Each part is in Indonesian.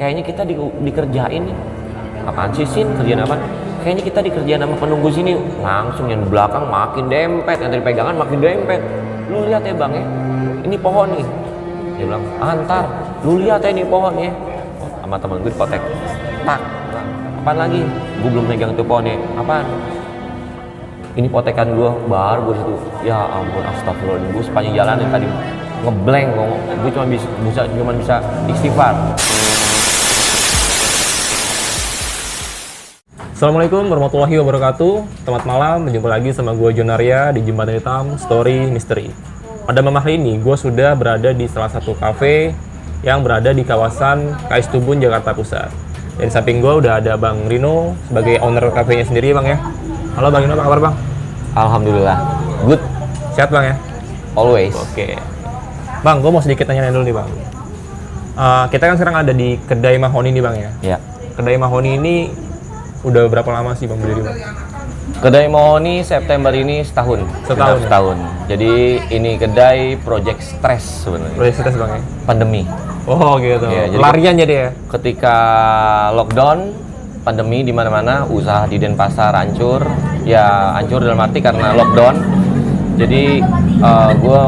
kayaknya kita di, dikerjain nih. Apaan sih sin? Kerjaan apa? Kayaknya kita dikerjain sama penunggu sini. Langsung yang belakang makin dempet yang pegangan makin dempet. Lu lihat ya bang ya. Ini pohon nih. Dia bilang antar lu lihat ya ini pohon ya. Oh, sama temen gue dipotek. Tak apaan lagi? Gue belum megang tuh pohonnya. Apaan? Ini potekan gue baru gue situ ya ampun astagfirullahaladzim. Gue sepanjang jalan yang tadi ngeblank gue cuma bisa, bisa cuma bisa istighfar Assalamualaikum warahmatullahi wabarakatuh. Selamat malam, berjumpa lagi sama gue Jonaria di Jembatan Hitam Story Mystery. Pada malam hari ini, gue sudah berada di salah satu cafe yang berada di kawasan KS Tubun, Jakarta Pusat. Dan di samping gue udah ada Bang Rino sebagai owner kafenya sendiri Bang ya. Halo Bang Rino, apa kabar Bang? alhamdulillah. Good. Sehat Bang ya? always. Oke. Bang, gue mau sedikit tanya dulu nih Bang. Eh, Kita kan sekarang ada di kedai Mahoni nih Bang ya? Ya. Kedai Mahoni ini udah berapa lama sih Bang berdiri Bang? kedai Mohoni September ini setahun Setahun ya? setahun jadi ini kedai project stress sebenarnya Proyek sukses Bang ya? pandemi Oh gitu. Iya, jadi- Larian jadi ya. ketika lockdown pandemi di mana-mana usaha di Denpasar hancur ya hancur dalam arti karena lockdown jadi gue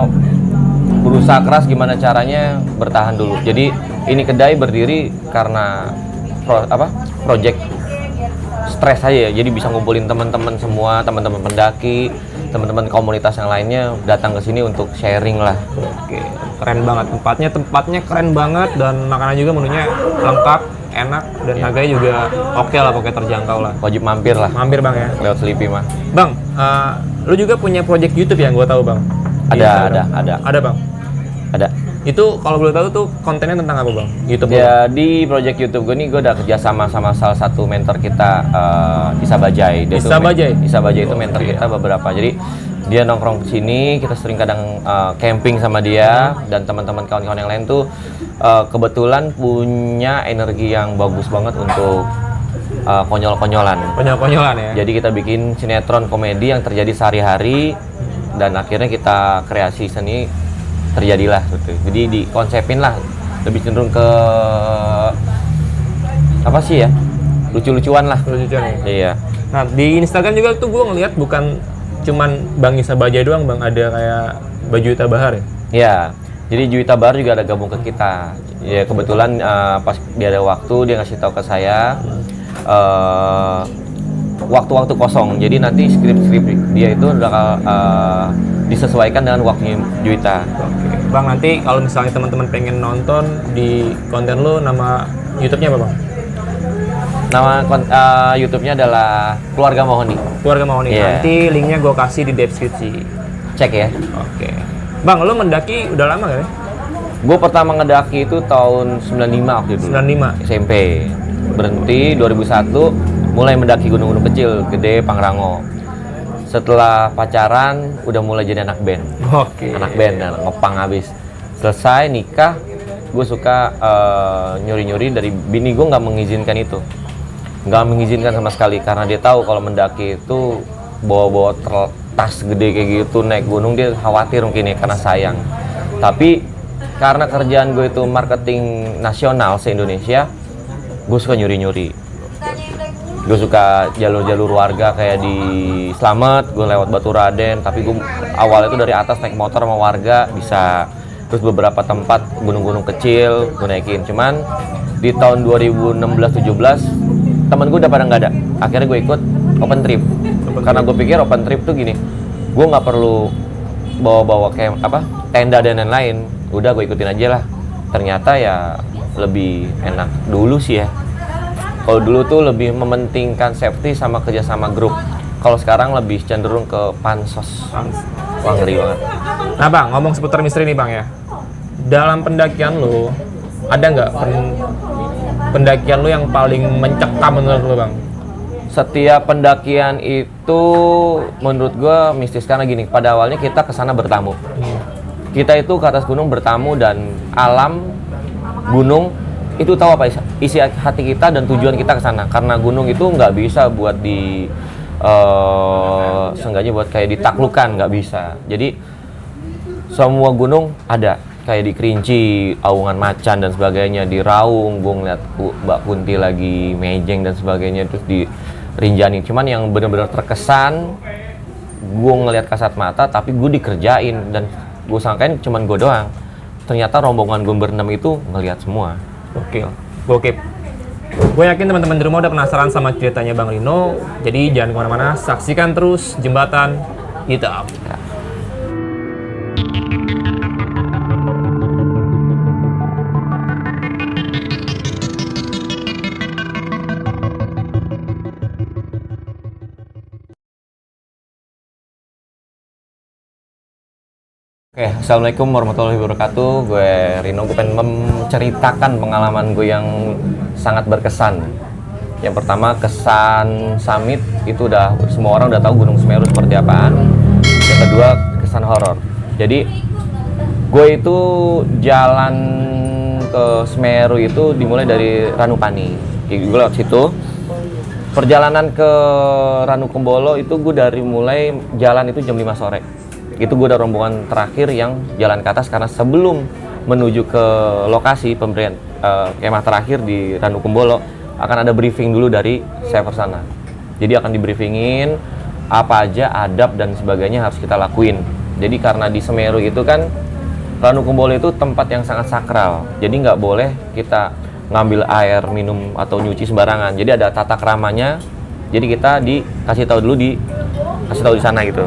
berusaha keras gimana caranya bertahan dulu jadi ini kedai berdiri karena pro, apa project stres aja ya jadi bisa ngumpulin teman-teman semua teman-teman pendaki teman-teman komunitas yang lainnya datang ke sini untuk sharing lah Oke, keren banget tempatnya. Tempatnya keren banget dan makanan juga menunya lengkap, enak dan Iya. harganya juga oke lah pokoknya terjangkau lah. wajib mampir lah Mampir bang ya. lewat Sleepy mah Bang, eh, lu juga punya project YouTube yang gue tahu bang. Ada, Instagram. ada, ada. Ada bang. ada Itu kalau boleh tahu tuh kontennya tentang apa bang? YouTube. Ya di project YouTube gue nih gue udah kerja sama sama salah satu mentor kita eh, Isa Bajai. Dia Isa Bajai? Isa Bajai itu mentor kita beberapa. Jadi dia nongkrong ke sini, kita sering kadang eh, camping sama dia dan teman-teman kawan-kawan yang lain tuh eh, kebetulan punya energi yang bagus banget untuk eh, konyol-konyolan. Konyol-konyolan ya. Jadi kita bikin sinetron komedi yang terjadi sehari-hari dan akhirnya kita kreasi seni terjadilah gitu. Jadi dikonsepin lah lebih cenderung ke apa sih ya? Lucu-lucuan lah. Lucu-lucuan ya. Iya. Nah di Instagram juga tuh gue ngeliat bukan cuman Bang Isa Bajai doang bang, ada kayak Baju Ita Bahar ya. Iya. Jadi Juwita Bar juga ada gabung ke kita. Ya kebetulan eh, pas dia ada waktu dia ngasih tahu ke saya eh, waktu-waktu kosong. Jadi nanti skrip-skrip dia itu bakal eh, disesuaikan dengan waktunya Juwita. Oke. Bang nanti kalau misalnya teman-teman pengen nonton di konten lu nama YouTube-nya apa bang? Nama eh, YouTube-nya adalah Keluarga Mohoni. Keluarga nih. Iya. Nanti linknya gue kasih di deskripsi. Cek ya. Oke. Bang, lu mendaki udah lama gak ya? Gue pertama ngedaki itu tahun 95 waktu itu. 95. SMP. Berhenti 2001 mulai mendaki gunung-gunung kecil, gede, Pangrango. Setelah pacaran udah mulai jadi anak band. Oke. Anak band dan ngepang habis. Selesai nikah, gue suka eh, nyuri-nyuri dari bini gue nggak mengizinkan itu. Nggak mengizinkan sama sekali karena dia tahu kalau mendaki itu bawa-bawa tas gede kayak gitu naik gunung dia khawatir mungkin ya karena sayang. Tapi karena kerjaan gue itu marketing nasional se-Indonesia, gue suka nyuri-nyuri gue suka jalur-jalur warga kayak di Slamet gue lewat Batu Raden tapi gue awalnya itu dari atas naik motor sama warga bisa. Terus beberapa tempat gunung-gunung kecil gue naikin. Cuman di tahun 2016-17 temen gue udah pada nggak ada. Akhirnya gue ikut open trip. Karena gue pikir open trip tuh gini gue nggak perlu bawa-bawa kayak apa tenda dan lain-lain. Udah gue ikutin aja lah. Ternyata ya lebih enak dulu sih ya kalau dulu tuh lebih mementingkan safety sama kerjasama grup. Kalau sekarang lebih cenderung ke pansos. Wah ngeri banget. Nah bang, ngomong seputar misteri nih bang ya. Dalam pendakian lu, ada nggak pen- pendakian lu yang paling mencekam menurut lu bang? Setiap pendakian itu menurut gue mistis karena gini. Pada awalnya kita ke sana bertamu. Kita itu ke atas gunung bertamu dan alam gunung itu tahu apa isi- hati kita dan tujuan kita ke sana. Karena gunung itu nggak bisa buat di eh seenggaknya buat kayak ditaklukkan nggak bisa. Jadi semua gunung ada kayak di Kerinci, Aungan Macan dan sebagainya, di Raung, gue ngeliat Mbak Kunti lagi mejeng dan sebagainya, terus di Rinjani. Cuman yang bener-bener terkesan, gue ngeliat kasat mata, tapi gue dikerjain dan gue sangkain cuman gue doang. Ternyata rombongan gue berenam itu ngeliat semua. Gokil. Gokil. Gue yakin teman-teman di rumah udah penasaran sama ceritanya Bang Rino. Jadi jangan ke mana-mana, saksikan terus Jembatan Hitam. Oke, Assalamualaikum warahmatullahi wabarakatuh. Gue Rino, gue pengen menceritakan pengalaman gue yang sangat berkesan. Yang pertama, kesan summit itu udah semua orang udah tahu Gunung Semeru seperti apaan. Yang kedua, kesan horor. Jadi, gue itu jalan ke Semeru itu dimulai dari Ranupani. Gue lewat situ. Perjalanan ke Ranukumbolo itu gue dari mulai jalan itu jam 5 sore itu gue udah rombongan terakhir yang jalan ke atas karena sebelum menuju ke lokasi pemberian eh, kemah terakhir di Ranukumbolo akan ada briefing dulu dari server sana. Jadi akan dibriefingin apa aja adab dan sebagainya harus kita lakuin. Jadi karena di Semeru itu kan Ranukumbolo itu tempat yang sangat sakral. Jadi nggak boleh kita ngambil air minum atau nyuci sembarangan. Jadi ada tata keramanya. Jadi kita dikasih tahu dulu di kasih tahu di sana gitu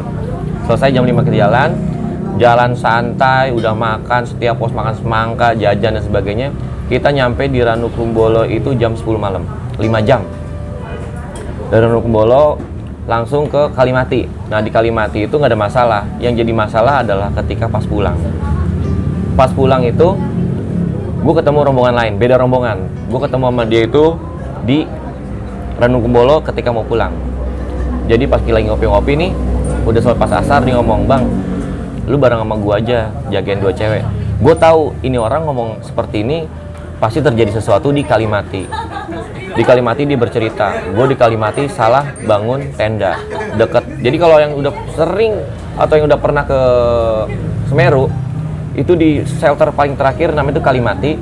selesai jam 5 kita jalan jalan santai udah makan setiap pos makan semangka jajan dan sebagainya kita nyampe di Ranukumbolo itu jam 10 malam. 5 jam. Dari Ranukumbolo langsung ke Kalimati. Nah di Kalimati itu nggak ada masalah. Yang jadi masalah adalah ketika pas pulang. Pas pulang itu gue ketemu rombongan lain beda rombongan. Gue ketemu sama dia itu di Ranukumbolo ketika mau pulang. Jadi pas lagi ngopi-ngopi nih udah selepas asar dia ngomong bang lu bareng sama gua aja jagain dua cewek. Gue tahu ini orang ngomong seperti ini pasti terjadi sesuatu di Kalimati. Di Kalimati dia bercerita gue di Kalimati salah bangun tenda deket. Jadi kalau yang udah sering atau yang udah pernah ke Semeru itu di shelter paling terakhir namanya itu Kalimati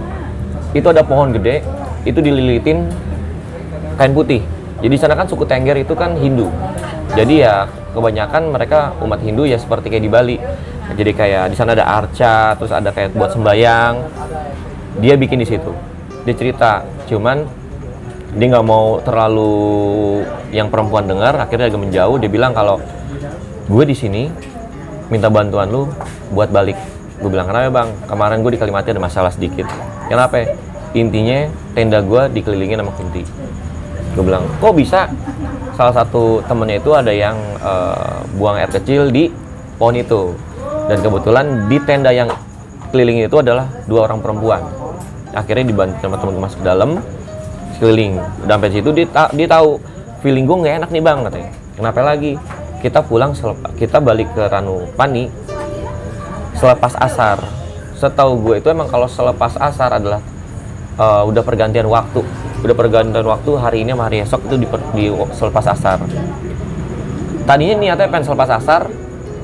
itu ada pohon gede itu dililitin kain putih. Jadi di sana kan suku Tengger itu kan Hindu jadi ya kebanyakan mereka umat Hindu ya seperti kayak di Bali. Jadi kayak di sana ada arca terus ada kayak buat sembayang dia bikin di situ. Dia cerita. Cuman dia nggak mau terlalu yang perempuan dengar akhirnya agak menjauh. Dia bilang kalau gue di sini minta bantuan lu buat balik. Gue bilang kenapa bang? Kemarin gue di Kalimati ada masalah sedikit. Kenapa? Intinya tenda gue dikelilingin sama kunti. Gue bilang kok bisa salah satu temennya itu ada yang eh, buang air kecil di pohon itu. Dan kebetulan di tenda yang keliling itu adalah dua orang perempuan. Akhirnya dibantu sama teman masuk ke dalam keliling udah sampai situ dia, dia tahu feeling gue nggak enak nih bang katanya. Kenapa lagi? Kita pulang kita balik ke Ranupani selepas asar. Setahu gue itu emang kalau selepas asar adalah eh, udah pergantian waktu udah pergantian waktu hari ini sama hari esok itu di, di selepas asar. Tadinya niatnya pengen selepas asar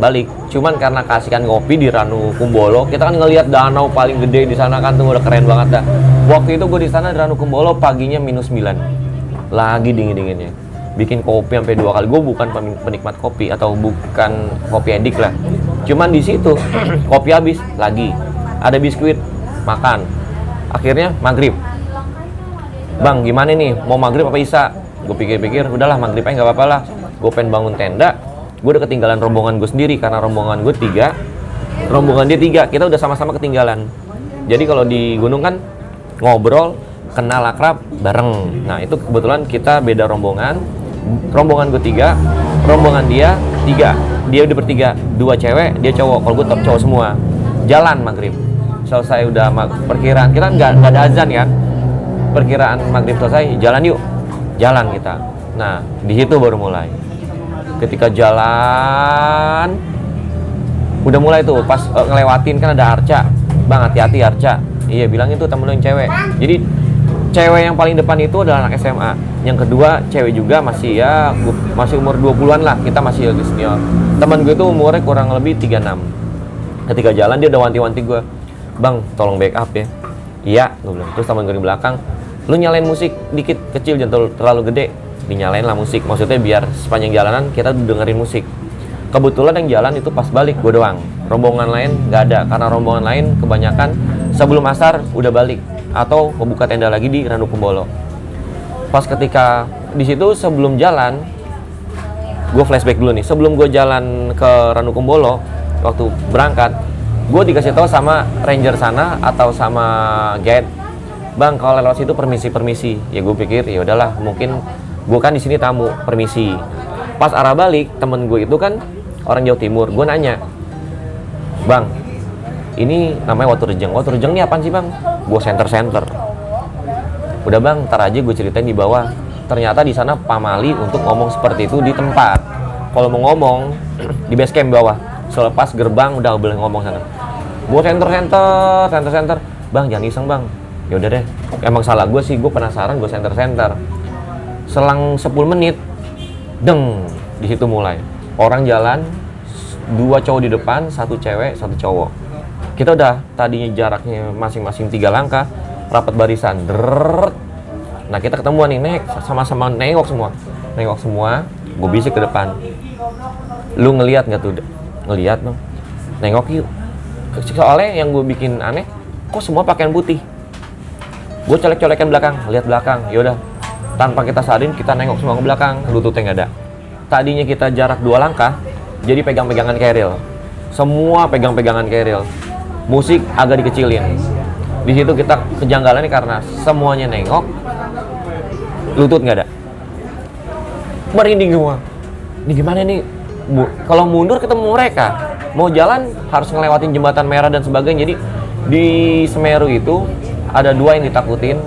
balik. Cuman karena kasihkan ngopi di Ranu Kumbolo kita kan ngelihat danau paling gede di sana kan tuh udah keren banget dah. Waktu itu gue di sana di Ranu Kumbolo paginya minus 9 lagi dingin dinginnya bikin kopi sampai dua kali. Gue bukan penikmat kopi atau bukan kopi edik lah. Cuman di situ kopi habis lagi. Ada biskuit makan. Akhirnya maghrib bang gimana nih? Mau maghrib apa isa? Gue pikir-pikir udahlah maghrib aja nggak apa-apa lah. Gue pengen bangun tenda. Gue udah ketinggalan rombongan gue sendiri karena rombongan gue tiga. Rombongan dia tiga kita udah sama-sama ketinggalan. Jadi kalau di gunung kan ngobrol kenal akrab bareng. Nah itu kebetulan kita beda rombongan. Rombongan gue tiga rombongan dia tiga. Dia udah bertiga dua cewek dia cowok. Kalau gue top cowok semua. Jalan maghrib. Selesai udah mag- perkiraan. Kita nggak ada azan kan perkiraan maghrib selesai jalan yuk. Jalan kita. Nah di situ baru mulai. Ketika jalan udah mulai tuh pas eh, ngelewatin kan ada arca. Bang hati-hati arca. Iya bilang itu temen yang cewek. Jadi cewek yang paling depan itu adalah anak SMA yang kedua cewek juga masih ya masih umur 20-an lah. Kita masih lebih senior. Teman gue itu umurnya kurang lebih 36 ketika jalan dia udah wanti-wanti gue. Bang tolong backup ya. Iya gue bilang. Terus teman gue di belakang lu nyalain musik dikit kecil jangan terlalu, gede. Dinyalain lah musik. Maksudnya biar sepanjang jalanan kita dengerin musik. Kebetulan yang jalan itu pas balik gue doang. Rombongan lain nggak ada karena rombongan lain kebanyakan sebelum asar udah balik. Atau membuka tenda lagi di Ranu Kumbolo. Pas ketika di situ sebelum jalan gue flashback dulu nih. Sebelum gue jalan ke Ranu Kumbolo waktu berangkat gue dikasih tahu sama ranger sana atau sama guide bang kalau lewat situ permisi permisi. Ya gue pikir ya udahlah mungkin gue kan di sini tamu permisi. Pas arah balik temen gue itu kan orang Jawa Timur gue nanya bang ini namanya Watu Rejeng Watu Rejeng ini apaan sih bang? Gue center center udah bang ntar aja gue ceritain di bawah. Ternyata di sana pamali untuk ngomong seperti itu di tempat. Kalau mau ngomong di base camp bawah selepas gerbang udah boleh ngomong sana. Gue center center center center bang jangan iseng bang ya udah deh emang salah gue sih gue penasaran gue center center selang 10 menit deng di situ mulai. Orang jalan dua cowok di depan satu cewek satu cowok. Kita udah tadinya jaraknya masing-masing tiga langkah rapat barisan Drrrrt. nah kita ketemuan nih nek sama-sama nengok semua. Nengok semua gue bisik ke depan. Lu ngelihat nggak tuh ngelihat dong. Nengok yuk. Soalnya yang gue bikin aneh kok semua pakaian putih gue colek-colekan belakang lihat belakang yaudah tanpa kita sadarin kita nengok semua ke belakang lututnya nggak ada. Tadinya kita jarak dua langkah jadi pegang-pegangan keril semua pegang-pegangan keril musik agak dikecilin. Di situ kita kejanggalan nih karena semuanya nengok lutut nggak ada. Merinding semua. Ini gimana nih? Bu- kalau mundur ketemu mereka. Mau jalan harus ngelewatin jembatan merah dan sebagainya. Jadi di Semeru itu ada dua yang ditakutin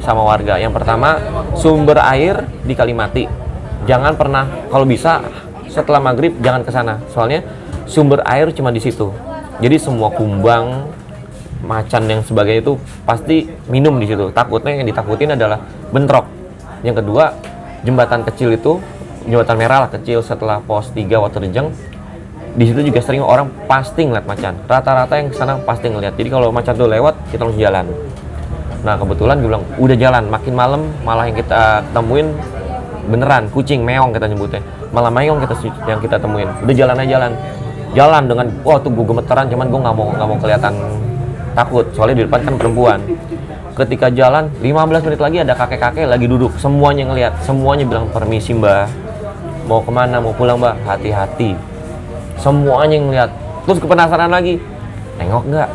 sama warga. Yang pertama sumber air di Kalimati jangan pernah kalau bisa setelah maghrib jangan ke sana. Soalnya sumber air cuma di situ. Jadi semua kumbang macan yang sebagainya itu pasti minum di situ. Takutnya yang ditakutin adalah bentrok. Yang kedua jembatan kecil itu jembatan merah lah kecil setelah pos 3 Watu Rejeng di situ juga sering orang pasti ngeliat macan. Rata-rata yang ke sana pasti ngeliat. Jadi kalau macan tuh lewat kita langsung jalan nah kebetulan gue bilang udah jalan makin malam malah yang kita temuin beneran kucing meong kita nyebutnya. Malah meong kita yang kita temuin. Udah jalan aja jalan. Jalan dengan wah tuh gue gemeteran cuman gue nggak mau nggak mau kelihatan takut soalnya di depan kan perempuan. Ketika jalan 15 menit lagi ada kakek-kakek lagi duduk semuanya ngelihat semuanya bilang permisi mbak. Mau ke mana? Mau pulang mbak? Hati-hati. Semuanya ngelihat terus kepenasaran lagi nengok nggak?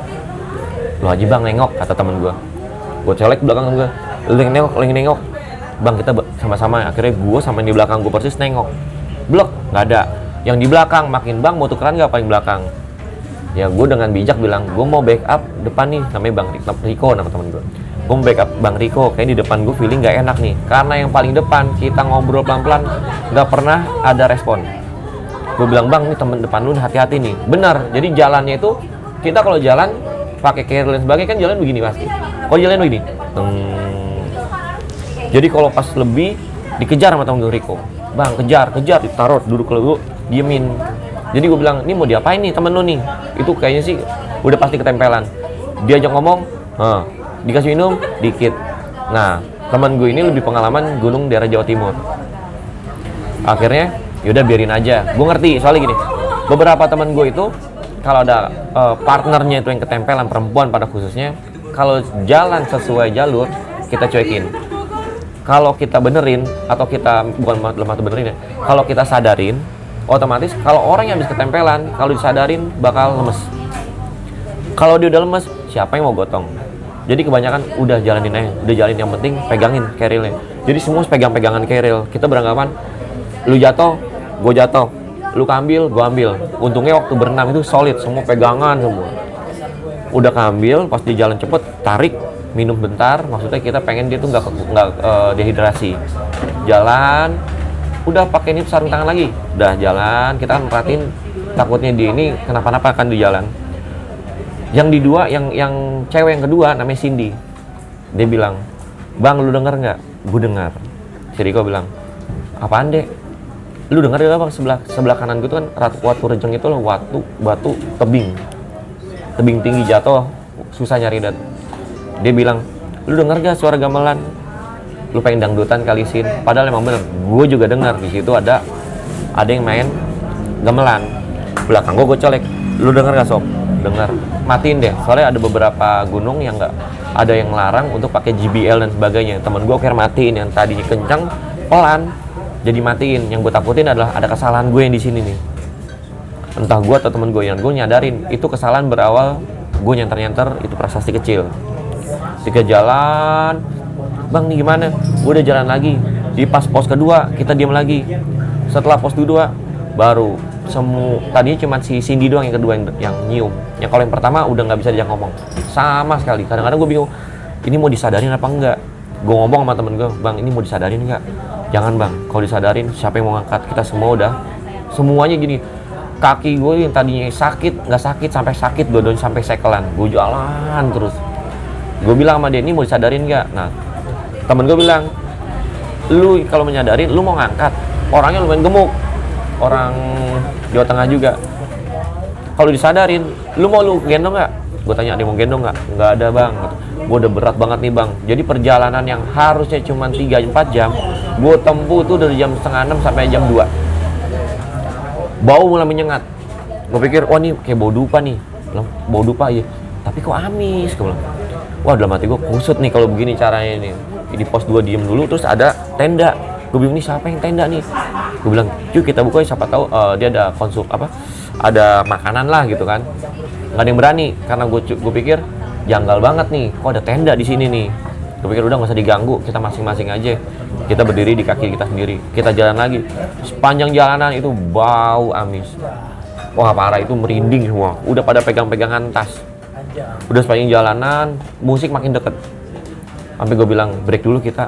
Lo aja bang nengok kata temen gue gue colek belakang gue yang nengok yang nengok. Bang kita sama-sama. Akhirnya gue sama yang di belakang gue persis nengok. Blok nggak ada. Yang di belakang makin bang mau tukeran nggak paling belakang? Ya gue dengan bijak bilang gue mau backup depan nih. Namanya bang Ri- Riko nama temen gue gue mau backup bang Riko kayak di depan gue feeling nggak enak nih. Karena yang paling depan kita ngobrol pelan-pelan nggak pernah ada respon. Gue bilang bang ini temen depan lu hati-hati nih. Benar jadi jalannya itu kita kalau jalan pakai carrier dan sebagainya kan jalan begini pasti. Kalau jalan begini? Teng. jadi kalau pas lebih dikejar sama temen gue Riko bang kejar kejar ditaruh duduk lu diemin. Jadi gue bilang ini mau diapain nih temen lu nih? Itu kayaknya sih udah pasti ketempelan. Diajak ngomong "Hah, dikasih minum dikit. Nah teman gue ini lebih pengalaman gunung daerah Jawa Timur. Akhirnya yaudah biarin aja. Gue ngerti soalnya gini beberapa teman gue itu kalau ada eh, partnernya itu yang ketempelan perempuan pada khususnya kalau jalan sesuai jalur kita cuekin. Kalau kita benerin atau kita bukan arti benerin ya kalau kita sadarin otomatis kalau orang yang habis ketempelan kalau disadarin bakal lemes. Kalau dia udah lemes siapa yang mau gotong? Jadi kebanyakan udah jalanin aja udah jalanin yang penting pegangin carrielnya jadi semua pegang-pegangan carriel kita beranggapan lu jatuh gue jatuh lu kambil gue ambil. Untungnya waktu berenang itu solid semua pegangan semua. Udah kambil pas di jalan cepet tarik minum bentar. Maksudnya kita pengen dia tuh nggak eh, dehidrasi. Jalan udah pakai ini sarung tangan lagi. Udah jalan kita kan merhatiin takutnya dia ini kenapa-napa kan di jalan. Yang di dua yang yang cewek yang kedua namanya Cindy. Dia bilang bang lu denger nggak? Gue dengar. Si Riko bilang apaan dek lu dengar gak bang sebelah sebelah kanan gue tuh kan ratu watu rejeng itu loh watu batu tebing. Tebing tinggi jatuh susah nyari dat. Dia bilang lu denger gak suara gamelan? Lu pengen dangdutan kali sin. Padahal emang bener gue juga dengar di situ ada ada yang main gamelan. Belakang gue gue colek lu denger gak sob? Dengar matiin deh soalnya ada beberapa gunung yang nggak ada yang larang untuk pakai JBL dan sebagainya. Temen gue kira matiin yang tadinya kencang pelan jadi matiin. Yang gue takutin adalah ada kesalahan gue yang di sini nih. Entah gue atau temen gue yang gue nyadarin itu kesalahan berawal gue nyenter-nyenter itu prasasti kecil. Ketika jalan. Bang nih gimana? Gue udah jalan lagi. Di pas pos kedua kita diam lagi. Setelah pos kedua baru semu tadinya cuma si Cindy doang yang kedua yang, yang nyium. Yang kalau yang pertama udah nggak bisa diajak ngomong. Sama sekali. Kadang-kadang gue bingung ini mau disadarin apa enggak? Gue ngomong sama temen gue bang ini mau disadarin enggak jangan bang. Kalau disadarin siapa yang mau ngangkat? Kita semua udah. Semuanya gini. Kaki gue yang tadinya sakit nggak sakit sampai sakit dua-duanya sampai sekelan. Gue jalan terus. Gue bilang sama dia mau disadarin nggak? Nah temen gue bilang lu kalau menyadarin lu mau ngangkat. Orangnya lumayan gemuk. Orang Jawa Tengah juga. Kalau disadarin lu mau lu gendong nggak? Gue tanya yang mau gendong nggak? Nggak ada bang. Gue udah berat banget nih bang. Jadi perjalanan yang harusnya cuma 3-4 jam gue tempuh tuh dari jam setengah 6 sampai jam 2 bau mulai menyengat. Gue pikir wah ini kayak bau dupa nih. Bilang bau dupa ya tapi kok amis? Gue bilang wah dalam hati gue kusut nih kalau begini caranya nih di pos 2 diem dulu terus ada tenda. Gue bingung nih siapa yang tenda nih? Gue bilang cuy kita buka siapa tahu eh, dia ada konsum apa ada makanan lah gitu kan. Nggak ada yang berani karena gue gue pikir janggal banget nih kok ada tenda di sini nih? Gue pikir udah nggak usah diganggu kita masing-masing aja kita berdiri di kaki kita sendiri. Kita jalan lagi. Sepanjang jalanan itu bau amis. Wah parah. Itu merinding semua. Udah pada pegang-pegangan tas. Udah sepanjang jalanan musik makin deket. Sampai gue bilang break dulu kita.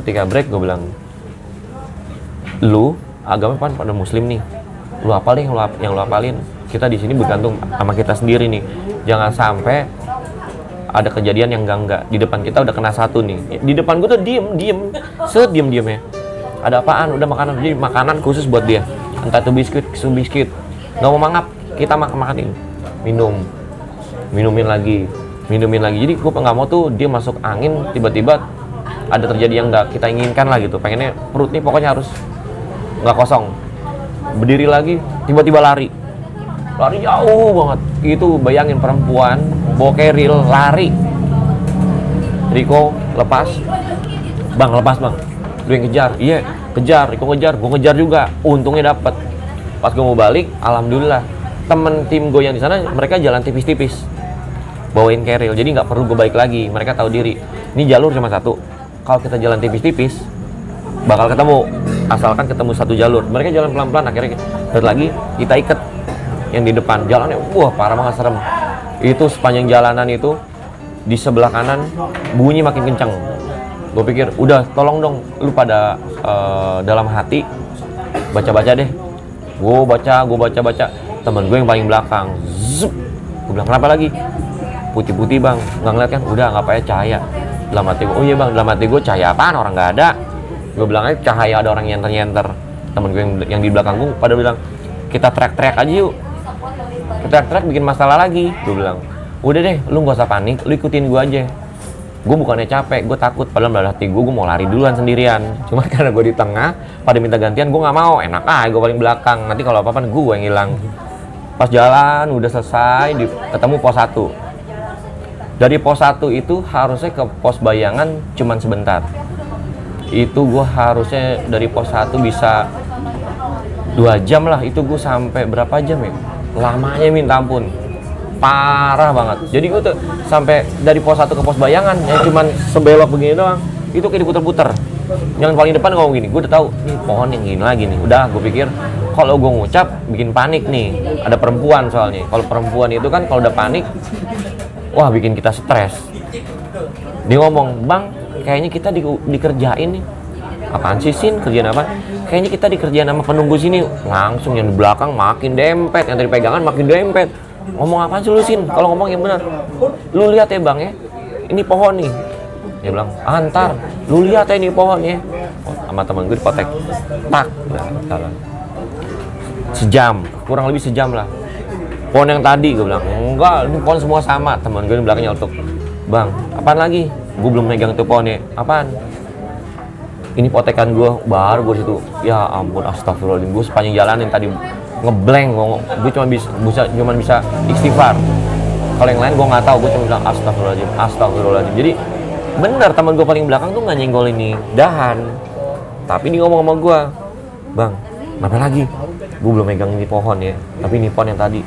Ketika break gue bilang lu agama kan pada muslim nih. Lu apal deh yang lu, yang lu apalin. Kita di sini bergantung sama kita sendiri nih. Jangan sampai ada kejadian yang enggak enggak di depan kita udah kena satu nih. Di depan gue tuh diem diem. Sediem diemnya ada apaan? Udah makanan. Jadi makanan khusus buat dia. Entah itu biskuit susu biskuit. Nggak mau mangap. Kita makan makanin minum. Minumin lagi. Minumin lagi. Jadi gue nggak mau tuh dia masuk angin tiba-tiba ada terjadi yang nggak kita inginkan lah gitu. Pengennya perut nih pokoknya harus nggak kosong. Berdiri lagi tiba-tiba lari lari jauh banget. Itu bayangin perempuan bawa keril lari. Riko lepas. Bang lepas bang. Lu yang kejar. Iya kejar. Riko ngejar. Gue ngejar juga. Untungnya dapet. Pas gue mau balik alhamdulillah. Temen tim gue yang di sana mereka jalan tipis-tipis. Bawain keril. Jadi nggak perlu gue balik lagi. Mereka tahu diri. Ini jalur cuma satu. Kalau kita jalan tipis-tipis bakal ketemu. Asalkan ketemu satu jalur. Mereka jalan pelan-pelan akhirnya lihat lagi kita ikat yang di depan. Jalannya wah parah banget serem. Itu sepanjang jalanan itu di sebelah kanan bunyi makin kencang gue pikir udah tolong dong lu pada eh, dalam hati baca-baca deh. Gue baca gue baca-baca. Temen gue yang paling belakang zup gue bilang kenapa lagi? Putih-putih bang. Nggak ngeliat kan? Udah nggak pakai cahaya. Dalam hati gue oh iya bang. Dalam hati gue cahaya apaan? Orang nggak ada. Gue bilang aja cahaya ada orang nyenter-nyenter temen gue yang, yang di belakang gue pada bilang kita track-track aja yuk kita track-track bikin masalah lagi. Gue bilang udah deh lu nggak usah panik lu ikutin gue aja. Gue bukannya capek gue takut. Padahal dalam hati gue gue mau lari duluan sendirian. Cuma karena gue di tengah pada minta gantian gue nggak mau. Enak ah gue paling belakang. Nanti kalau apa-apa gue yang hilang. Pas jalan udah selesai di, ketemu pos 1 dari pos 1 itu harusnya ke pos bayangan cuman sebentar. Itu gue harusnya dari pos 1 bisa dua jam lah. Itu gue sampai berapa jam ya lamanya minta ampun. Parah banget. Jadi gue tuh sampai dari pos 1 ke pos bayangan yang cuman sebelok begini doang itu kayak diputer-puter. Yang paling depan ngomong gini gue udah tahu nih pohon yang gini lagi nih. Udah gue pikir kalau gue ngucap bikin panik nih. Ada perempuan soalnya. Kalau perempuan itu kan kalau udah panik wah bikin kita stres. Dia ngomong bang kayaknya kita di, dikerjain nih. Apaan sih sin? Kerjaan apa kayaknya kita dikerjain sama penunggu sini. Langsung yang di belakang makin dempet. Yang tadi pegangan makin dempet. Ngomong apa sih lu sin? Kalau ngomong yang benar. Lu lihat ya bang ya. Ini pohon nih. Dia bilang antar lu lihat ya ini pohon ya. Oh, sama temen gue dipotek. Tak. Nah, salah. Sejam. Kurang lebih sejam lah. Pohon yang tadi gue bilang enggak ini pohon semua sama. Teman gue di belakangnya untuk bang apaan lagi? Gue belum megang itu pohonnya. Apaan ini potekan gue baru gue situ. Ya ampun astagfirullahaladzim. Gue sepanjang jalan yang tadi ngeblank gue cuma bisa bisa cuma bisa istighfar. Kalau yang lain gue nggak tahu gue cuma bilang astagfirullahaladzim astagfirullahaladzim. Jadi bener teman gue paling belakang tuh nggak nyenggol ini dahan. Tapi dia ngomong sama gue bang apa lagi? Gue belum megang ini pohon ya. Tapi ini pohon yang tadi.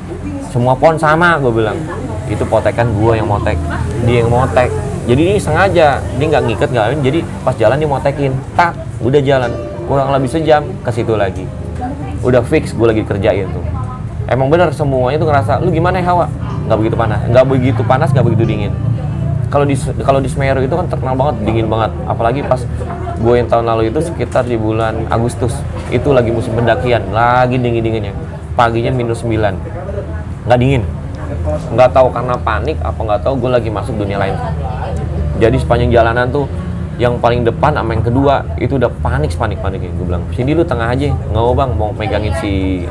Semua pohon sama gue bilang. Itu potekan gue yang motek. Dia yang motek jadi ini sengaja dia nggak ngikat nggak apa, jadi pas jalan dia motekin tak udah jalan kurang lebih sejam ke situ lagi. Udah fix gue lagi kerjain tuh. Emang bener semuanya tuh ngerasa lu gimana ya Hawa? Nggak begitu panas nggak begitu panas nggak begitu dingin. Kalau di kalau di Semeru itu kan terkenal banget dingin banget. Apalagi pas gue yang tahun lalu itu sekitar di bulan Agustus itu lagi musim pendakian lagi dingin dinginnya paginya minus 9 nggak dingin. Nggak tahu karena panik apa nggak tahu gue lagi masuk dunia lain jadi sepanjang jalanan tuh yang paling depan sama yang kedua itu udah panik panik paniknya gue bilang sini lu tengah aja. Nggak mau bang. Mau pegangin si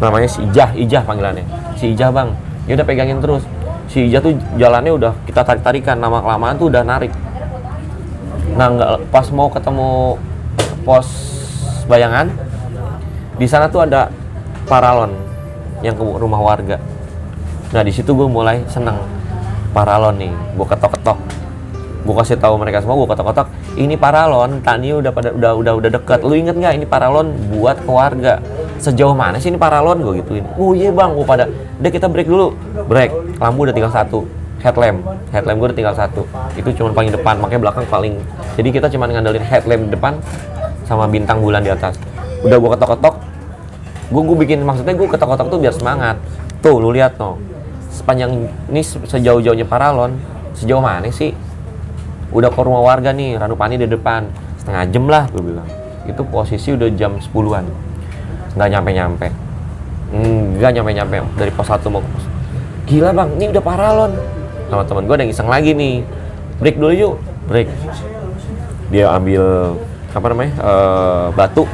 namanya si Ijah Ijah panggilannya. Si Ijah bang. Ya udah pegangin terus. Si Ijah tuh jalannya udah kita tarik tarikan nama kelamaan tuh udah narik. Nah nggak pas mau ketemu pos bayangan di sana tuh ada paralon yang ke rumah warga. Nah di situ gue mulai seneng paralon nih. Gue ketok ketok gue kasih tahu mereka semua gue ketok ini paralon tani udah pada udah udah udah deket. Lu inget nggak ini paralon buat keluarga. Sejauh mana sih ini paralon? Gue gituin. Oh iya bang. Gue pada udah kita break dulu. Break. Lampu udah tinggal satu. Headlamp. Headlamp gue udah tinggal satu. Itu cuma paling depan makanya belakang paling jadi kita cuma ngandelin headlamp depan sama bintang bulan di atas. Udah gue ketok ketok gue gue bikin maksudnya gue ketok ketok tuh biar semangat. Tuh lu lihat no sepanjang ini se- sejauh-jauhnya paralon sejauh mana sih udah ke rumah warga nih Ranupani di depan. Setengah jam lah gue bilang. Itu posisi udah jam 10-an nggak nyampe-nyampe. Nggak nyampe-nyampe dari pos 1 mau ke pos. Gila bang ini udah paralon sama teman gue ada yang iseng lagi nih. Break dulu yuk. Break. Dia ambil apa namanya eh, batu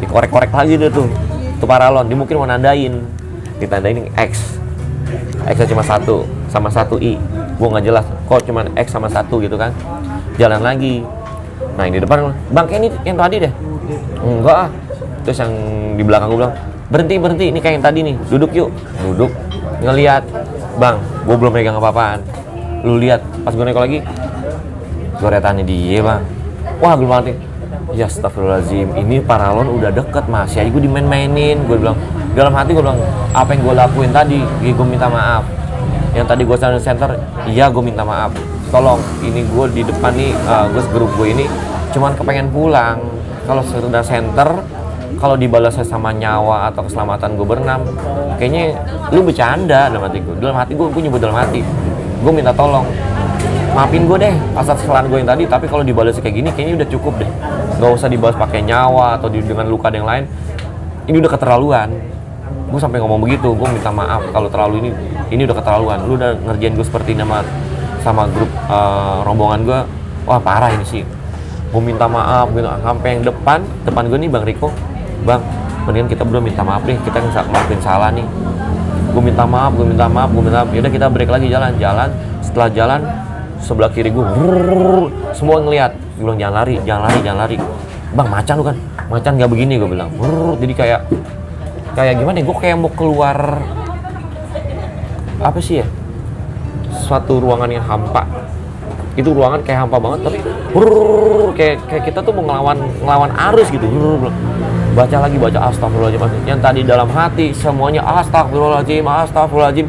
dikorek-korek lagi deh tuh. Itu paralon dia mungkin mau nandain. Ditandain X. X cuma satu sama satu I gue nggak jelas kok cuma X sama satu gitu kan. Jalan lagi. Nah yang di depan bang ini yang tadi deh. Enggak ah. Terus yang di belakang gue bilang berhenti berhenti. Ini kayak yang tadi nih. Duduk yuk. Duduk. Ngelihat bang gue belum megang apa-apaan. Lu lihat pas gue nengok lagi goretannya dia bang. Wah gue mati ya astagfirullahaladzim. Ini paralon udah deket masih aja gue dimain-mainin. Gue bilang dalam hati gue bilang apa yang gue lakuin tadi? Gue minta maaf yang tadi gue center center iya gue minta maaf. Tolong ini gue di depan nih uh, gue grup gue ini cuman kepengen pulang. Kalau sudah center kalau dibalasnya sama nyawa atau keselamatan gue berenam kayaknya lu bercanda dalam hati gue dalam hati gue gue nyebut dalam hati. Gue minta tolong. Maafin gue deh atas kesalahan gue yang tadi tapi kalau dibalas kayak gini kayaknya udah cukup deh. Nggak usah dibalas pakai nyawa atau dengan luka yang lain. Ini udah keterlaluan gue sampai ngomong begitu gue minta maaf kalau terlalu ini ini udah keterlaluan. Lu udah ngerjain gue seperti nama sama grup eh, rombongan gue wah parah ini sih. Gue minta maaf gitu sampai yang depan depan gue nih bang Riko. Bang mendingan kita berdua minta maaf deh kita nggak ngelakuin salah nih. Gue minta maaf gue minta maaf gue minta maaf. Yaudah kita break lagi jalan jalan. Setelah jalan sebelah kiri gue semua ngeliat. Gue bilang jangan lari jangan lari jangan lari. Bang macan lu kan? Macan nggak begini gue bilang. Jadi kayak kayak gimana ya? Gue kayak mau keluar apa sih ya? Suatu ruangan yang hampa. Itu ruangan kayak hampa banget tapi brrrr, kayak kayak kita tuh mau ngelawan ngelawan arus gitu. Brrrr. baca lagi baca astagfirullahaladzim. Yang tadi dalam hati semuanya astagfirullahaladzim astagfirullahaladzim.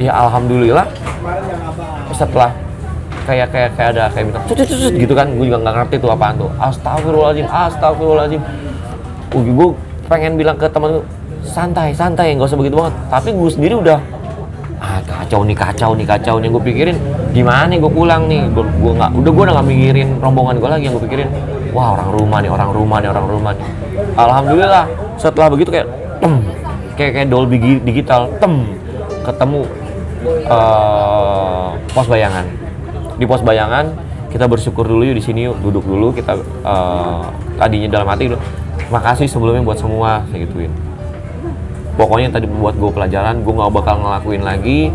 Ya alhamdulillah. Setelah kayak kayak kayak ada kayak minta cut cut gitu kan gue juga nggak ngerti tuh apaan tuh. Astagfirullahaladzim astagfirullahaladzim. Gue pengen bilang ke temen gue santai santai nggak usah begitu banget. Tapi gue sendiri udah ah kacau nih kacau nih kacau nih. Gue pikirin gimana nih gue pulang nih? Gue gue nggak udah gue udah nggak mikirin rombongan gue lagi yang gue pikirin. Wah orang rumah nih orang rumah nih orang rumah nih. Alhamdulillah setelah begitu kayak tem kayak kayak Dolby Gi- digital tem ketemu eh, pos bayangan. Di pos bayangan kita bersyukur dulu yuk di sini yuk duduk dulu kita eh, tadinya dalam hati dulu makasih sebelumnya buat semua saya gituin pokoknya tadi buat gue pelajaran gue nggak bakal ngelakuin lagi.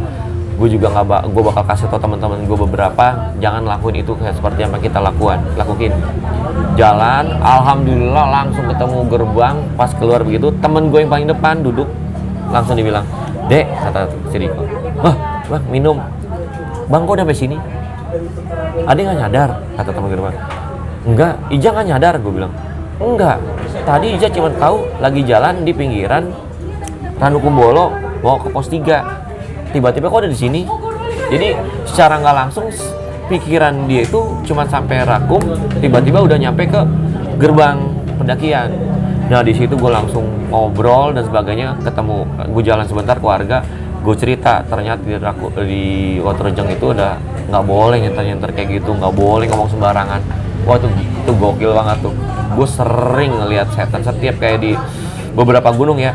Gue juga nggak ba gue bakal kasih tau teman-teman gue beberapa jangan lakuin itu kayak seperti yang kita lakukan lakuin. Jalan alhamdulillah langsung ketemu gerbang pas keluar begitu temen gue yang paling depan duduk. Langsung dibilang dek kata si Riko wah minum. Bang kok udah sampai sini? Ada nggak nyadar kata teman depan enggak Ija nggak nyadar gue bilang. Enggak tadi Ija cuma tahu lagi jalan di pinggiran Ranukumbolo mau ke pos 3 tiba-tiba kok ada di sini. Jadi secara nggak langsung pikiran dia itu cuma sampai rakum tiba-tiba udah nyampe ke gerbang pendakian. Nah di situ gue langsung ngobrol dan sebagainya ketemu gue jalan sebentar ke warga gue cerita. Ternyata di Raku, di Waterjeng itu udah nggak boleh nyenter-nyenter kayak gitu nggak boleh ngomong sembarangan. Wah itu itu gokil banget tuh. Gue sering ngelihat setan setiap kayak di beberapa gunung ya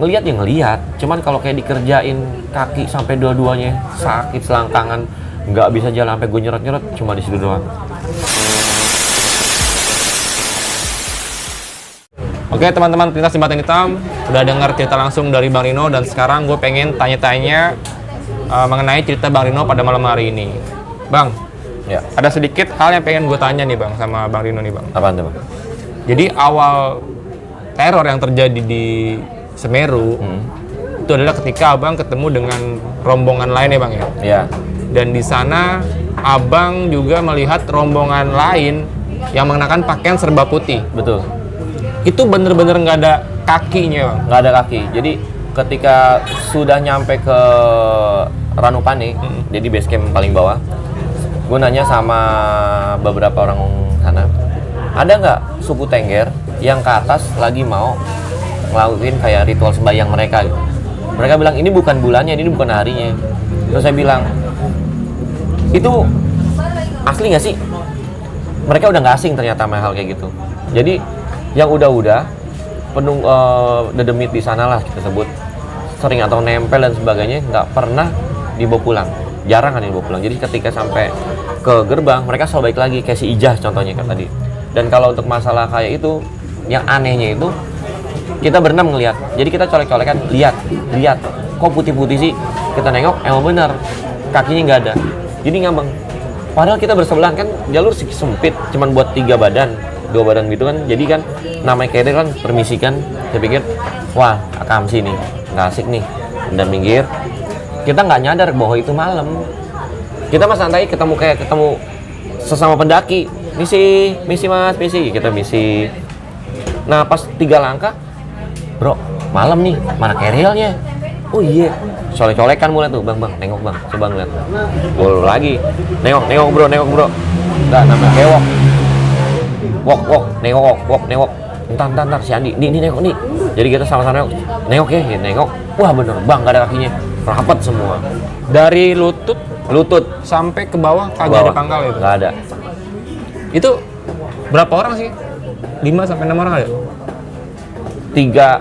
ngelihat ya ngelihat cuman kalau kayak dikerjain kaki sampai dua-duanya sakit selangkangan nggak bisa jalan sampai gue nyerot-nyerot cuma di situ doang Oke teman-teman pelintas jembatan hitam udah dengar cerita langsung dari Bang Rino dan sekarang gue pengen tanya-tanya uh, mengenai cerita Bang Rino pada malam hari ini. Bang, ya ada sedikit hal yang pengen gue tanya nih Bang sama Bang Rino nih Bang. apaan tuh bang Jadi awal teror yang terjadi di Semeru Hmm. itu adalah ketika Abang ketemu dengan rombongan lain ya Bang ya. ya Dan di sana Abang juga melihat rombongan lain yang mengenakan pakaian serba putih. betul Itu bener-bener nggak ada kakinya Bang. nggak ada kaki jadi ketika sudah nyampe ke Ranupane jadi base camp paling bawah gue nanya sama beberapa orang sana ada nggak suku Tengger yang ke atas lagi mau ngelakuin kayak ritual sembahyang mereka gitu. mereka bilang ini bukan bulannya ini bukan harinya. Terus saya bilang itu asli nggak sih? Mereka udah nggak asing ternyata sama hal kayak gitu. Jadi yang udah-udah penung eh, dedemit di sana lah kita sebut. Sering atau nempel dan sebagainya nggak pernah dibawa pulang. Jarang kan dibawa pulang. Jadi ketika sampai ke gerbang mereka selalu baik lagi kayak si Ijah contohnya kan tadi. Dan kalau untuk masalah kayak itu yang anehnya itu kita berenam ngelihat jadi kita colek-colekan lihat lihat. Kok putih-putih sih? Kita nengok emang bener. Kakinya nggak ada. Jadi ngambang. Padahal kita bersebelahan kan jalur sempit. Cuman buat tiga badan dua badan gitu kan. Jadi kan namanya kayak kan permisi kan. Saya pikir wah akam sih nih. Nggak asik nih. Dan minggir. Kita nggak nyadar bahwa itu malam. Kita mas santai ketemu kayak ketemu sesama pendaki. Misi misi mas misi. Kita misi nah pas tiga langkah bro malam nih mana kerelnya oh iya colek colekan mulai tuh bang bang nengok bang coba ngeliat. Gol lagi. Nengok nengok bro nengok bro. Nggak namanya kewok. Wok wok nengok wok wok nengok. Entar entar entar si Andi. Nih nih nengok nih. Jadi kita sama-sama nengok. Nengok ya, ya nengok. Wah bener bang gak ada kakinya. Rapat semua. Dari lutut lutut. sampai ke bawah kagak ada pangkal itu. nggak ada. Itu berapa orang sih? 5 sampai 6 orang ada? tiga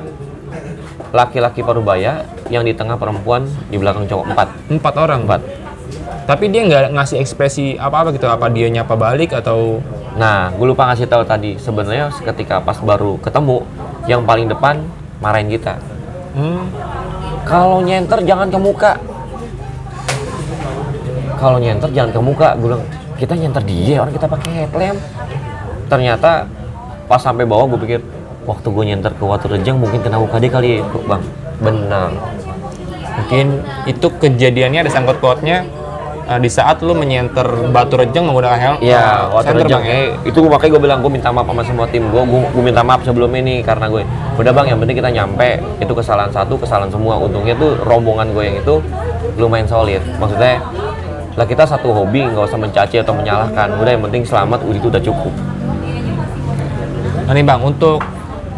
laki-laki parubaya yang di tengah perempuan di belakang cowok empat 4 orang. empat Tapi dia nggak ngasih ekspresi apa-apa gitu. Apa dia nyapa balik atau Nah, gue lupa ngasih tahu tadi. Sebenarnya ketika pas baru ketemu, yang paling depan marahin kita. hmm, Kalau nyenter jangan ke muka. Kalau nyenter jangan ke muka. Gue bilang, kita nyenter dia, orang kita pakai headlamp. Ternyata pas sampai bawah gue pikir, waktu gue nyenter ke Watu Rejang mungkin kena dia kali ya, bang. Benar. mungkin itu kejadiannya ada sangkut pautnya eh, di saat lu menyenter batu rejeng menggunakan helm Iya, eh, Watu Rejang. Ya? Itu makanya gue bilang gue minta maaf sama semua tim gue. Gue minta maaf sebelum ini karena gue udah bang yang penting kita nyampe itu kesalahan satu kesalahan semua. Untungnya tuh rombongan gue yang itu lumayan solid. Maksudnya lah kita satu hobi nggak usah mencaci atau menyalahkan. Udah yang penting selamat udah itu udah cukup. Nah nih bang, untuk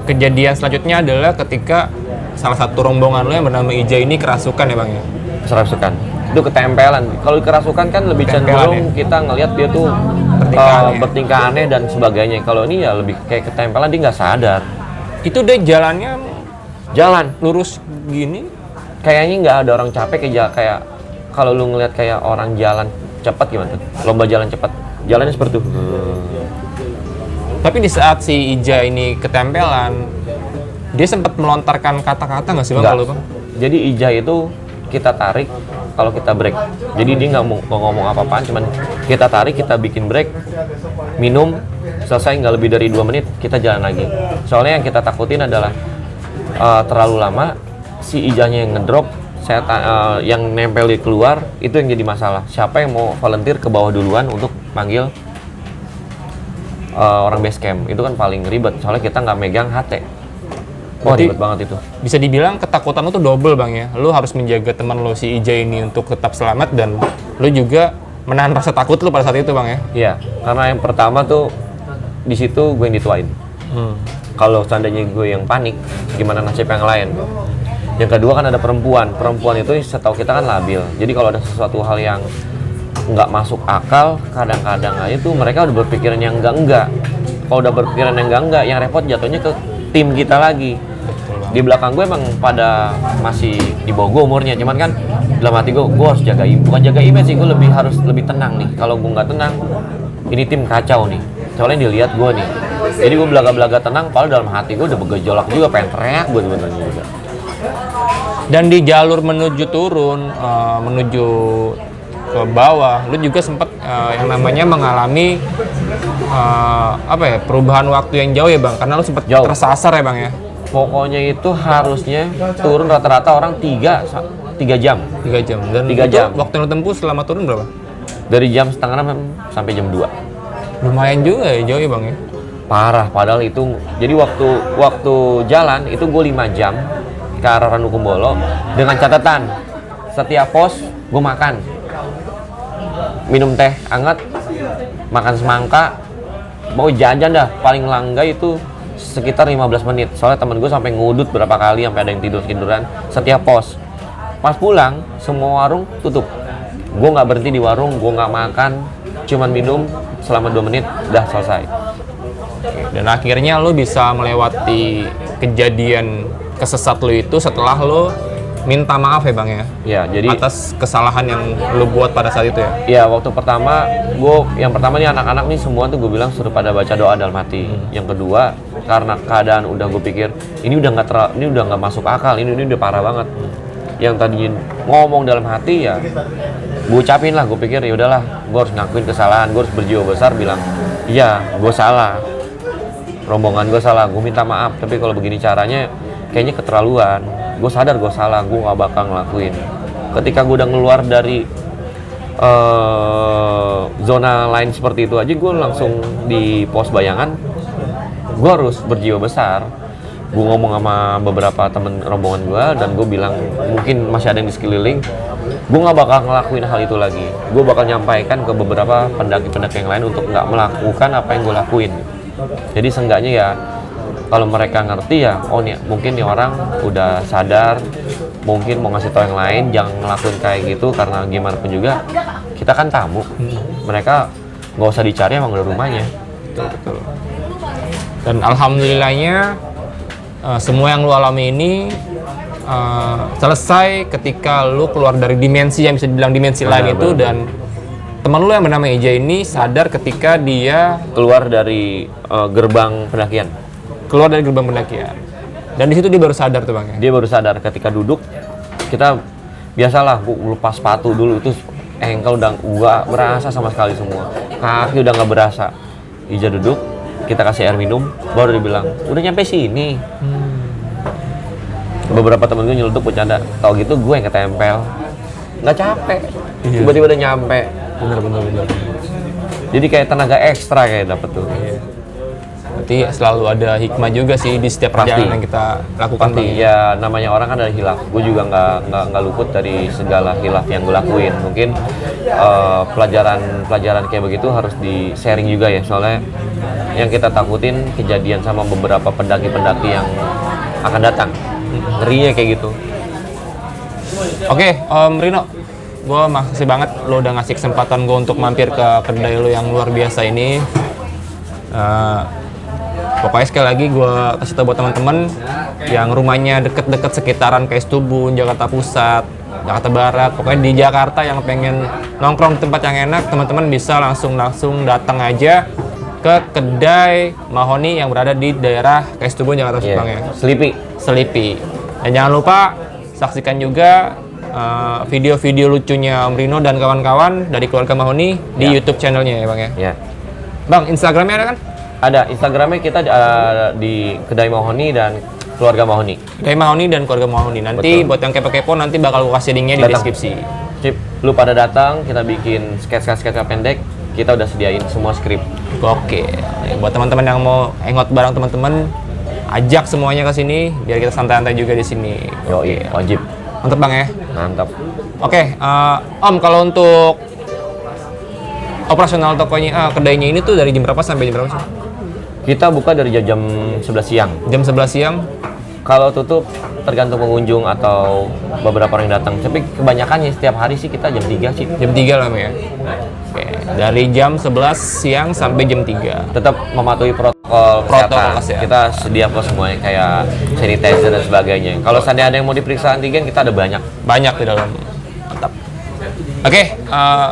kejadian selanjutnya adalah ketika salah satu rombongan lo yang bernama Ija ini kerasukan ya bang ya? Kerasukan itu ketempelan. Kalau kerasukan kan lebih cenderung kita ngelihat dia tuh Bertingkah eh, aneh. bertingkah aneh dan sebagainya. Kalau ini ya lebih kayak ketempelan dia nggak sadar. Itu dia jalannya Jalan lurus gini, kayaknya nggak ada orang capek kayak kayak kalau lu ngeliat kayak orang jalan cepat gimana lomba jalan cepat jalannya seperti itu tapi di saat si Ija ini ketempelan, Dia sempat melontarkan kata-kata nggak sih bang kalau bang? Jadi ijah itu kita tarik kalau kita break. Jadi dia nggak mau ngomong apa-apaan, cuman kita tarik, kita bikin break, minum, selesai nggak lebih dari dua menit, kita jalan lagi. Soalnya yang kita takutin adalah eh, terlalu lama, si ijahnya yang ngedrop, saya ta- eh, yang nempel di keluar, itu yang jadi masalah. Siapa yang mau volunteer ke bawah duluan untuk manggil eh, orang base camp? Itu kan paling ribet, soalnya kita nggak megang HT. Wah Berarti- ribet banget itu. Bisa dibilang ketakutan lu tuh double bang ya. Lu harus menjaga teman lu si Ija ini untuk tetap selamat dan lu juga menahan rasa takut lu pada saat itu bang ya. Iya, karena yang pertama tuh di situ gue yang dituain. Hmm. Kalau seandainya gue yang panik, gimana nasib yang lain? Yang kedua kan ada perempuan. Perempuan itu setahu kita kan labil. Jadi kalau ada sesuatu hal yang nggak masuk akal, kadang-kadang aja tuh mereka udah berpikiran yang enggak-enggak. Kalau udah berpikiran yang enggak-enggak, yang repot jatuhnya ke tim kita lagi. Di belakang gue emang pada masih di bawah gue umurnya, cuman kan dalam hati gue, gue harus jaga bukan jaga image sih, gue lebih harus lebih tenang nih. Kalau gue nggak tenang, ini tim kacau nih. Soalnya dilihat gue nih. Jadi gue belaga-belaga tenang, padahal dalam hati gue udah bergejolak juga, pengen teriak gue sebenarnya juga. Dan di jalur menuju turun, eh, menuju ke bawah, lu juga sempat eh, yang namanya mengalami eh, apa ya perubahan waktu yang jauh ya bang, karena lu sempat Jauh. tersasar ya bang ya, Pokoknya itu harusnya turun rata-rata orang 3 tiga jam. tiga jam. Dan Tiga jam. waktu yang lu tempuh selama turun berapa? Dari jam setengah enam sampai jam 2. Lumayan juga ya jauh ya bang ya. Parah, padahal itu jadi waktu waktu jalan itu gue 5 jam ke arah Ranukumbolo dengan catatan setiap pos gue makan minum teh hangat makan semangka mau jajan dah. Paling langga itu sekitar 15 menit. Soalnya temen gue sampai ngudut berapa kali sampai ada yang tidur tiduran setiap pos. Pas pulang semua warung tutup. Gue nggak berhenti di warung gue nggak makan cuman minum selama 2 menit udah selesai. Dan akhirnya lu bisa melewati kejadian kesesat lu itu setelah lu minta maaf ya bang ya ya jadi atas kesalahan yang lu buat pada saat itu ya. Ya waktu pertama, gue yang pertama nih anak-anak nih semua tuh gue bilang suruh pada baca doa dalam hati. Yang kedua, karena keadaan udah gue pikir ini udah nggak ini udah nggak masuk akal, ini ini udah parah banget. Yang tadinya ngomong dalam hati ya, gue ucapin lah. Gue pikir ya udahlah, gue harus ngakuin kesalahan, gue harus berjiwa besar bilang, iya, gue salah. Rombongan gue salah, gue minta maaf. Tapi kalau begini caranya, kayaknya keterlaluan. Gue sadar gue salah, gue gak bakal ngelakuin. Ketika gue udah ngeluar dari eh, zona lain seperti itu aja gue langsung di pos bayangan. Gue harus berjiwa besar. Gue ngomong sama beberapa temen rombongan gue dan gue bilang mungkin masih ada yang di sekeliling. Gue nggak bakal ngelakuin hal itu lagi. Gue bakal nyampaikan ke beberapa pendaki-pendaki yang lain untuk nggak melakukan apa yang gue lakuin. Jadi seenggaknya ya kalau mereka ngerti ya oh nih mungkin nih orang udah sadar mungkin mau ngasih tau yang lain jangan ngelakuin kayak gitu karena gimana pun juga kita kan tamu mereka nggak usah dicari emang udah rumahnya Betul, betul. Dan alhamdulillahnya eh, semua yang lu alami ini eh, selesai ketika lu keluar dari dimensi yang bisa dibilang dimensi Benar, lain itu benar. dan teman lu yang bernama Eja ini sadar ketika dia keluar dari eh, gerbang pendakian keluar dari gerbang pendakian. Dan di situ dia baru sadar tuh bang ya. dia baru sadar ketika duduk kita biasalah gua lepas sepatu dulu itu engkel udah nggak berasa sama sekali semua. Kaki udah nggak berasa. Ija duduk kita kasih air minum baru dia bilang udah nyampe sini. Beberapa temen gue nyeletuk bercanda tau gitu gue yang ketempel. Nggak capek. Iya. tiba-tiba udah nyampe. Bener bener bener. jadi kayak tenaga ekstra kayak dapet tuh Berarti selalu ada hikmah juga sih di setiap Pasti. perjalanan yang kita lakukan pasti Bang. ya namanya orang kan ada hilaf gue juga nggak nggak nggak luput dari segala hilaf yang gue lakuin mungkin eh, pelajaran pelajaran kayak begitu harus di sharing juga ya soalnya yang kita takutin kejadian sama beberapa pendaki-pendaki yang akan datang ngerinya kayak gitu Oke, Om Rino, gue makasih banget lo udah ngasih kesempatan gue untuk mampir ke kedai lo yang luar biasa ini. Eh, pokoknya sekali lagi gue kasih tau buat teman-teman yang rumahnya deket-deket sekitaran kayak Stubun, Jakarta Pusat, Jakarta Barat, pokoknya di Jakarta yang pengen nongkrong di tempat yang enak, teman-teman bisa langsung langsung datang aja ke kedai Mahoni yang berada di daerah Kaistubo Jakarta Iya. Bang ya. Sleepy. Selipi. Dan jangan lupa saksikan juga uh, video-video lucunya Om Rino dan kawan-kawan dari keluarga Mahoni di Ya. YouTube channelnya ya Bang ya. Ya. Bang, Instagramnya ada kan? Ada Instagramnya kita uh, di kedai Mahoni dan keluarga Mahoni. Kedai Mahoni dan keluarga Mahoni. Nanti buat yang kepo-kepo nanti bakal gua kasih linknya di Datang. deskripsi. Cip, lu pada datang, kita bikin sketsa-sketsa pendek, kita udah sediain semua skrip. Oke. Buat teman-teman yang mau hangout bareng teman-teman, ajak semuanya ke sini biar kita santai-santai juga di sini. Yoi, wajib. Mantep Bang ya. Mantap. Oke, eh, Om kalau untuk operasional tokonya, ah, kedainya ini tuh dari jam berapa sampai jam berapa sih? Kita buka dari jam 11 siang. Jam 11 siang. Kalau tutup tergantung pengunjung atau beberapa orang yang datang. Tapi kebanyakannya setiap hari sih kita jam 3 sih. Jam 3 lah ya. Oke, dari jam 11 siang sampai jam 3. Tetap mematuhi protokol Protokol kesehatan. kesehatan. Kita sedia kok semuanya kayak sanitizer dan sebagainya. Kalau seandainya ada yang mau diperiksa antigen, kita ada banyak. Banyak di dalam. Mantap. Oke, eh,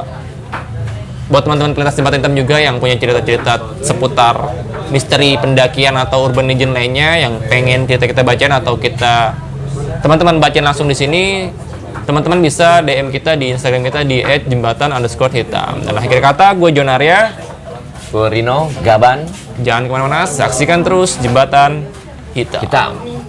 buat teman-teman pelintas jembatan hitam juga yang punya cerita-cerita seputar misteri pendakian atau urban legend lainnya yang pengen cerita kita bacain atau kita teman-teman bacain langsung di sini teman-teman bisa DM kita di Instagram kita di @jembatan underscore hitam dan akhir kata gue Jonaria Gue Rino, Gaban, jangan ke mana-mana saksikan terus jembatan hitam. Hitam.